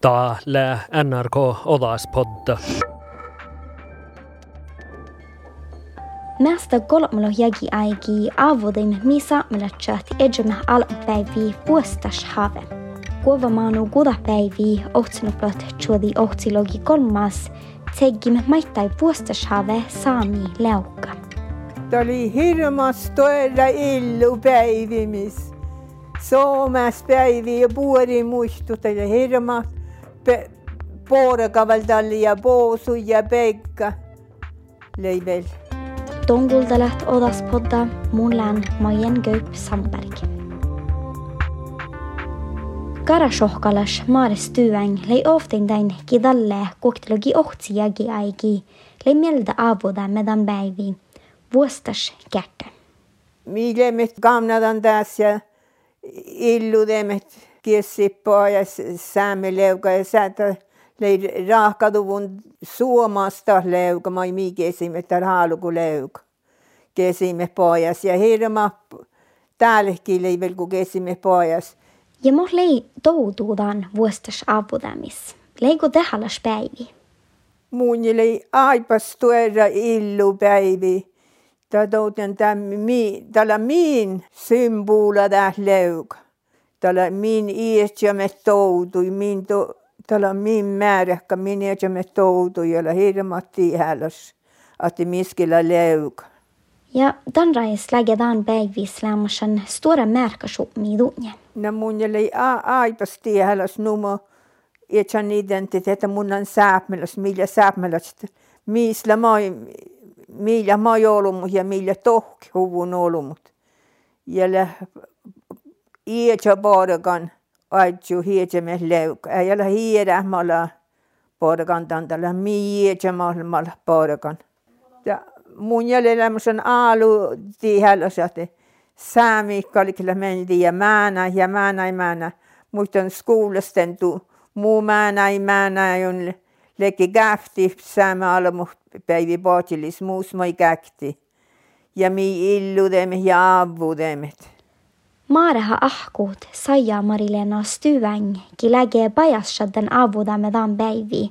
Täällä NRK Odaspodda. Nästa kolmalo jägi aiki avodim misa melatchat ejume alpäivi puestas have. Kuova maanu kudapäivi ohtsinuplat chuodi ohtsilogi kolmas tegime maittai puestas have saami leukka. Tämä oli hirmas toella illupäivimis. Soomes päivi ja puori muistuteli hirmas poore kavaldalle ja poosu ja peikka lõi veel. tongulta läht odas podda, mun län Maien Kööp Sandberg. Karasjohkalas Maaris Tüäng lõi oftintäin kidalle koktelugi ohtsi ja kiaigi, lõi meelde avuda medan päivi, vuostas käkke. me teeme, kamnad on taas ja illu teeme säämeleuka ja säätä lei rahkaduvun suomasta leuka mai mi kesimme tar haaluku leuka. Kesimme pojas ja hirma täällekin leivel kun kesimme pojas. Ja mo lei toutuudan vuostas avodamis. Leiko tehalas päivi. Mun lei aipas tuoda illupäivi. Tatouten tällä min symbola där leuk. Tällä min iätsämme toutui, min to, tällä min määräkkä min iätsämme toutui, jolla hirmatti häläs, että miskillä leuk. Ja dan rais lägedan päivis lämmasan stora märkasupmi dunja. No mun jäi aipas tiehäläs numo, iätsän identiteetti mun on sääpmeläs, millä sääpmeläs, missä moi, millä moi olumut ja millä tohki huvun olumut. Ja iätsä podakan aitsu hietsemme leukka. Ei ole hiedä malla podakan tantalla, mi iätsä malla podakan. Ja mun jäljellä aalu tiehäläs, että saamikka oli kyllä meni ja määnä ja määnä ei määnä. Muistan skuulasten tu muu määnä ei määnä on leki käfti saamme alamu päivi potilis muus moi käkti. Ja mi illudemet ja avudemet. Maareha ahkuut saija Marilena Styväng, ki läge pajassadden avudamme dan päivi.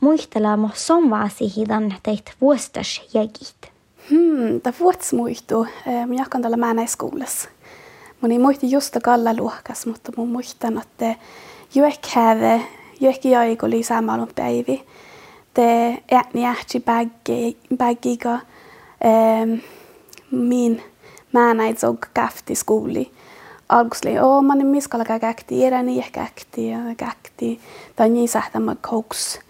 Muistella mo somvaasi hidan teit vuostas jägit. Hmm, ta vuotsmuistu. Minä jakan tällä määnäiskuulassa. Mun ei muisti just kalla luokas, mutta mun muistan, että juek häve, juek jäik oli samalun päivi. Te ääni ähti bäggiga min määnäit zog käfti skuuli. Algusli, oo, mä niin miskalla käkti, eräni ehkä käkti ja käkti. Tai niin sähtämä kouks.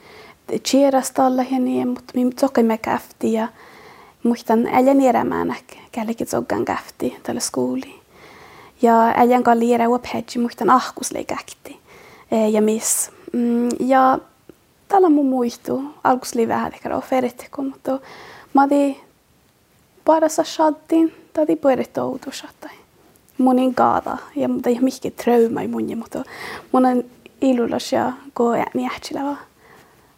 Cheerastalla ja niin, mutta minä zokimme käfti ja muistan äijän erämään källekin zoggan käfti tällä skuuli. Ja äijän kalli erä uophetsi muistan ahkusle käkti. Ja miss. Ja tällä mun muistu alkusli vähän tekee oferit, mutta mä otin parassa shattiin, tai puerit outu. Kaata, ja mikki trauma i mun, mutta mun on ilulas ja go ääni ähtsilä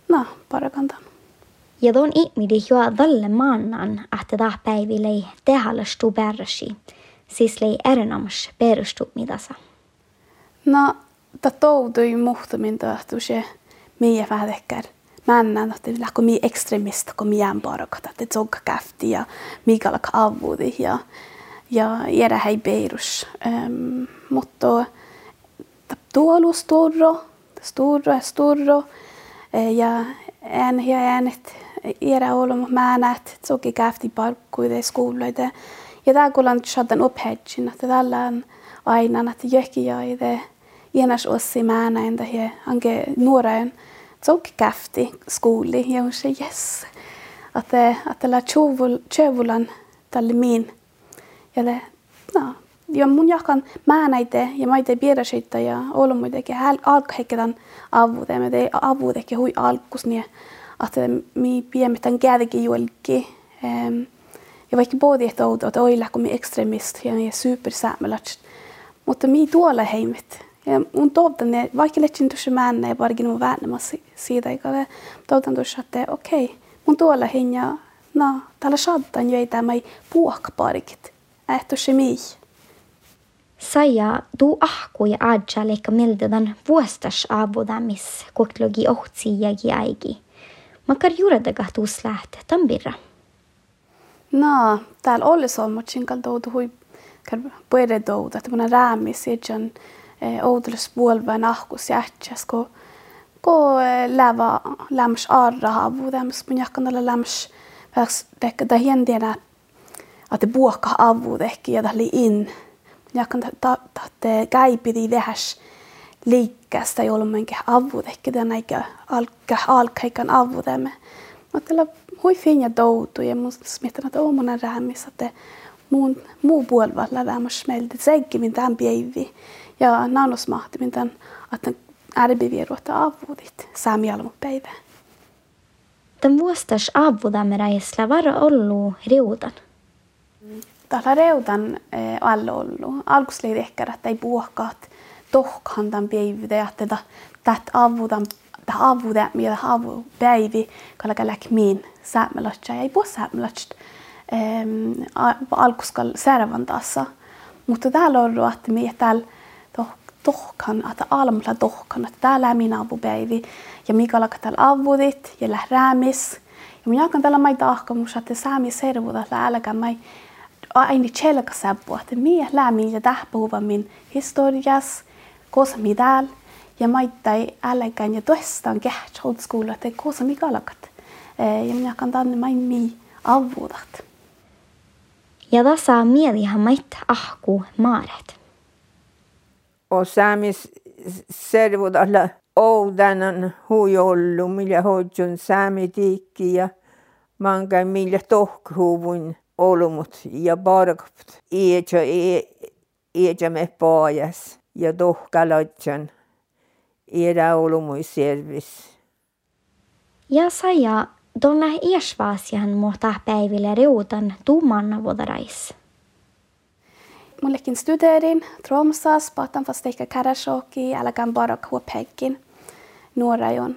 No, parakantan. Ja tuon ihmidi joa dalle mannan, että tämä päivi lei tehalastu pärsi, siis lei erinomas perustu midasa. No, ta toutui muhtumin tahtu se mie vähdekkär. Männän, että lähkö mi ekstremista, kun mien parakat, että zogga käfti ja mikä avudi ja ja hei perus. Um, mutta tuolu sturro, sturro ja sturro ja en ja äänet era olom määnät, soki käfti parkkuide skuuloide. Ja tää kun on shaddan upphedgin, että tällä on aina, että jökki jaide, ienas ossi määnäin, että he anke nuorain, soki käfti skuuli, ja on se yes. Että, että tällä tjövulan tälle miin, ja le, no, ja mun jakan määnäite ja maite piirasita ja olomuidegi alkahekkedan avude, me tee avudegi hui alkus, nii että mi piemmetän kädegi juolki. Um, ja vaikka både että outo, että oi lähkö mi extremist ja mi supersäämelats. Mutta mi tuolla heimit. Ja mun toivon, että vaikka letsin tuossa määnä ja parkin mun väännämässä siitä, eikä toivon tuossa, että okei, mun tuolla hinja, no, täällä saattaa jo ei tämä puokka parikit. Se mii. Saja du ahkui adja leikka mildedan vuostas aavudamis koklogi ohtsi jagi aigi. Makar juuredaga tuus läht tambirra. No, täällä oli sommutsin kal doudu hui kar puede douda, että mun räämis edjan oudeles puolva nahkus jätsäs, ko ko läva läms arra havu, läms mun jakkanalla läms väks tekka da hien tiedä, että buokka avu tehki ja tähli in. Jakkan tahte käipidi vähäs liikkeestä jolmenkin avu tehki tämän eikä alka alkaikan avu tämme. Mutta hui finja doutu ja mun smittan, että on mun räämis, että muun muu puolella lämmäs meiltä seikki min tämän päivi. Ja nanosmahti min tämän, että ärbiviruota avuudit saamialmu päivä. Tämän vuostas avudameräisellä varo ollu riutan. Tällä reudan eh, alla ollu. Alkusliin ehkä, että ei puhkaat tohkan tämän päivä, että tätä avudan ta avu det med avu päivi kala kalak min säämelatsa ja ei puhu säämelatsa ähm, alkuskal särvantassa. Mutta täällä on että me täällä tohkan, että almalla tohkan, että täällä min avu päivi ja mikä laka täällä avudit ja lähräämis. Ja minä jakan täällä maita ahkamus, että saami servuta läälläkään on ainult sellega saab puhata, meie lähme ja tähtpäeva min historias koos midagi ja ma ei tea, häälekan ja tõstan keht hooldskuulajate koos igalakat. ja mina kannan maimi avudat. ja ta saab meelega mait ahku maaret. osaamis servud alla oudanan huijollu, mille hoidsin saami tiiki ja manga mille tohk huvun olumut ja bargapt. Iäjä iäjä me paajas ja tohkalaitjan era olumui servis. Ja saja tuolla iäsvaasian muhtaa päiville riutan tuumanna vuodarais. Mullekin studerin Tromsas, patan fast eikä Karashoki, älkään bara huopeikin nuorajon.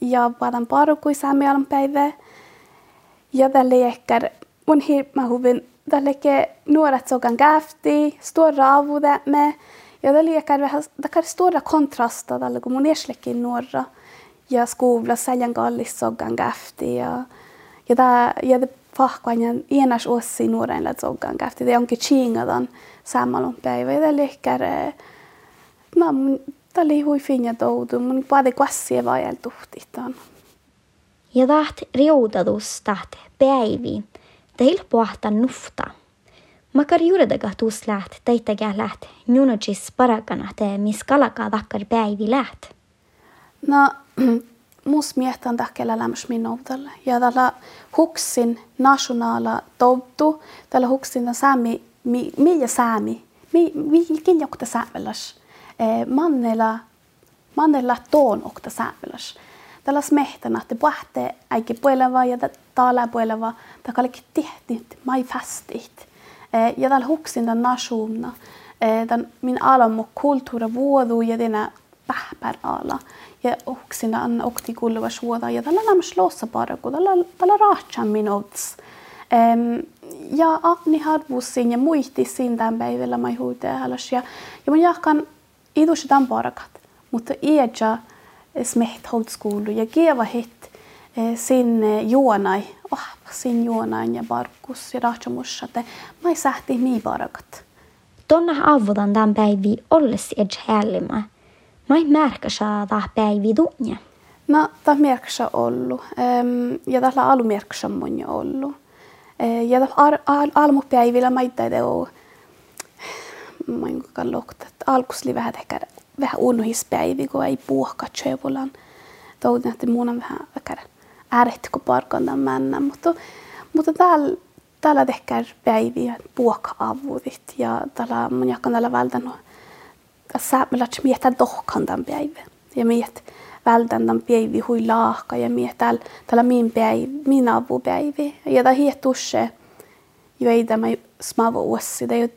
Ja patan bara kui saamialan päivä. Ja tälle ehkä mun hirma huvin tälle nuoret sokan käfti, stora avudamme. Ja det lekar vähän, det kan stora kontrasta tällä kun mun eslekin nuora ja skuvla säljan kallis soggan käfti ja ja tää ja det fahkvanjan ienas ossi nuoren lät soggan käfti det onkin chingadan sammalon päivä ja det lekar no mun tällä hui finja toudu mun pade kvassie vajal tuhtitaan. Ja taht riudadus taht päivi, teil pohta nufta. Makar juuredaga tuus läht, teitägä läht, njunodžis paragana te, mis kalaga takkar päivi läht. No, mus miehtän tahkella lämmäs minuutalle. Ja tällä huksin nationaala toutu, tällä huksin säämi, mi, millä säämi, mi, vilkin jokta säämeläs. Eh, mannella, mannella toon okta säämeläs. Tällä smehtänä, että puhte äikin puoleva ja täällä puoleva, tämä kaikki tehty, mai fastit. ja tal huksin tämän nasuumna. Tämän min alamu kulttuura vuodu ja tänä pähpär ala. Ja huksin tämän okti kulluva suoda ja tällä lämmäs lossa paraku, tällä, tällä rahtsan min odds. Ja akni harvussin ja muistissin tämän päivällä mai huitealas. Ja, ja mun jahkan idus tämän parakat. Mutta iäjä smeht ja kieva hit sin juonai oh, sin juonain ja barkus ja rahtsamus, että mä ei sähti mii barakat. Tonna avudan tämän päivi olles edge häällimä. Mä ei märkä saada päivi tunnia. No, tämä märksä ollu. Ja tällä alu märksä mun ollu. Ja tällä almupäivillä mä ei teo mä en kallokta. Alkusli vähän ehkä vähän unuhispäivi, kun ei puhka tjövulan. Toudin, että mun on vähän vähän ärehtikö parkandan mennä, mutta, mutta täällä, täällä tehkää päiviä puoka-avudit ja täällä mun jakan täällä vältän tässä meillä miettää tohkan tämän päivän. Ja miet vältän tämän päivän hui laahka ja miet täällä, täällä min päivä, min avupäivä ja tämä hiettusse jo ei tämä ossi, tämä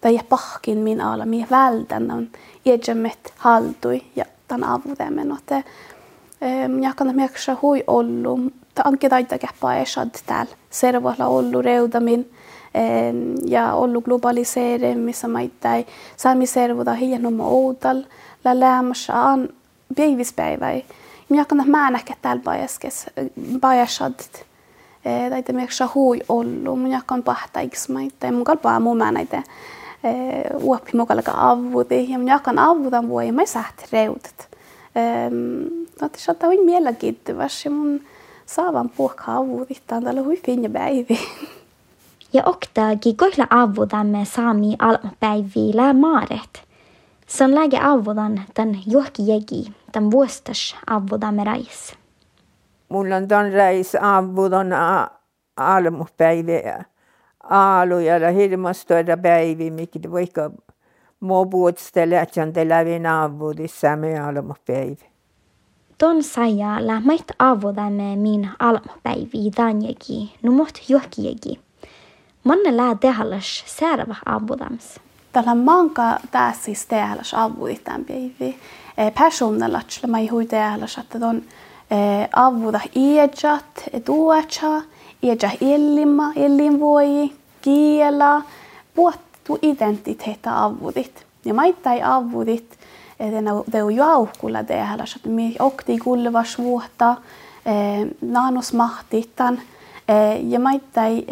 tämä ei pahkin min ala, minä vältän tämän iäjämmet haldui ja tämän avutämmen, että jakan mieksa hui ollu. Ta anke taita käppä esad täällä. Servoilla ollu reudamin. ja ollut globaliseerimissa maittain. Sami servuda hieno outal, la lämmässä an päivispäiväi. Minä kan mä näkee täällä pajaskes, pajasadit. Taita me saa hui ollut, minä kan pahta iksmaittain. Mun kalpaa mun mä näitä uoppi mukalaka avudi ja minä kan avudan voi, mä sähti reudet. Että se on mielenkiintoista ja mun saavan puhkaa avudittaan tällä hui finja päivi. Ja oktagi koilla avudamme saami almapäivillä maaret. Se on läge avudan tämän johkijegi, tämän vuostas avudamme rais. Mulla on tämän reis avudan almapäivä aalu ja hirmastoida päivi, mikä vaikka muu puutstele, että on telävin avudissa me almapäivä. Ton saja la mait avudamme min almapäivi danjegi, numot johkijegi. Manne lää tehallas säärävä avudams. Tällä manka siis tehallas avuditaan päivi. Personella, että mä hui tehallas, että on avuda iejat, tuocha, iejat illimma, illinvoi, kiela, puhuttu identiteetta avudit. Ja maittai avudit, on jauhkulla tehallas, että me okti kulvas vuotta, naanusmahtitan, ja maittai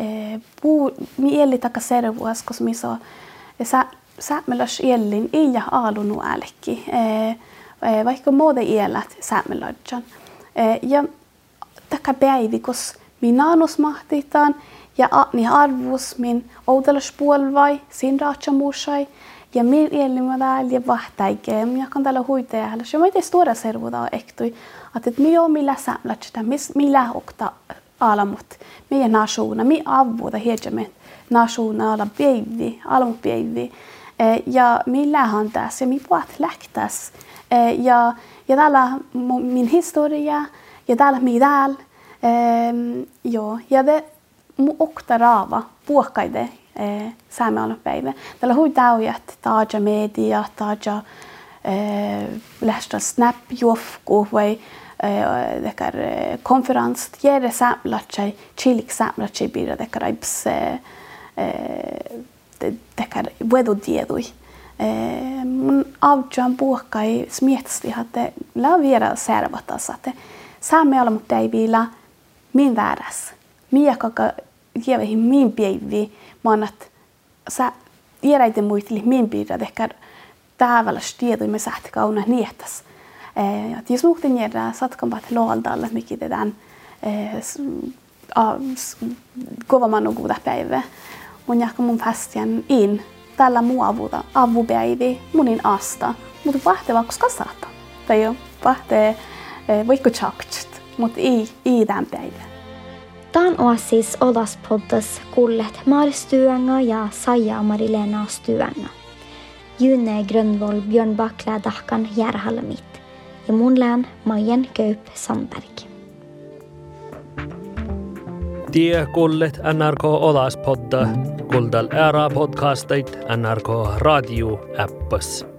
puu mieli taka servuas, koska mi so sä säämeläs iellin ei ja aalunu älkki. Vaikka muuta ielät säämelädjan. Ja taka päivi, koska min naanusmahtitan ja ni arvus min oudelas puolvai, sin raatsamuusai, ja min iellin täällä ja vahtaike, ja kan täällä huiteella. Ja mä ei stora servuda ektui, että mi on millä säämelädjan, millä okta alamut? Meidän nasuuna, mi avuta hiedämme nasuuna ala päivi, alamu päivi. Ja mi lähän tässä? Ja mi puhat lähtäs. Ja, ja täällä min historia. Ja täällä mi täällä. Joo, ja te mu okta raava puhkaide saamme alla päivä. Täällä hui taujat, taaja media, taaja lähtö snap juofku vai dekar konferens tiere samlatsai chilik samlatsai bira dekar aibs dekar vedu diedui mun avjan puhkai smietsti hatte la viera servatas että saamme olla mutta ei vielä min vääräs mia kaka lievehi min päivi manat sä ieraite muisteli min piirra dekar täävällä tiedoi me sähti kauna nietas että jos muuten järjää satkampat loaldalle, mikä tämän kovaman kuuta päivä. Mun jahka mun fästiän in tällä muu avuta avupäivi munin asta, mutta vahteva koska saata. Tai jo vahtee vaikka chakt, mutta ei, ei tämän päivä. Tämän on siis Odas-poddas kullet Maristyönga ja Saja Marilena Styönga. June Grönvoll Björn Bakla Dahkan Järhalmit ja mun lään Majen Köyp Sandberg. Tie kullet NRK Olaspodda, kuldal ära podcastait NRK Radio appas.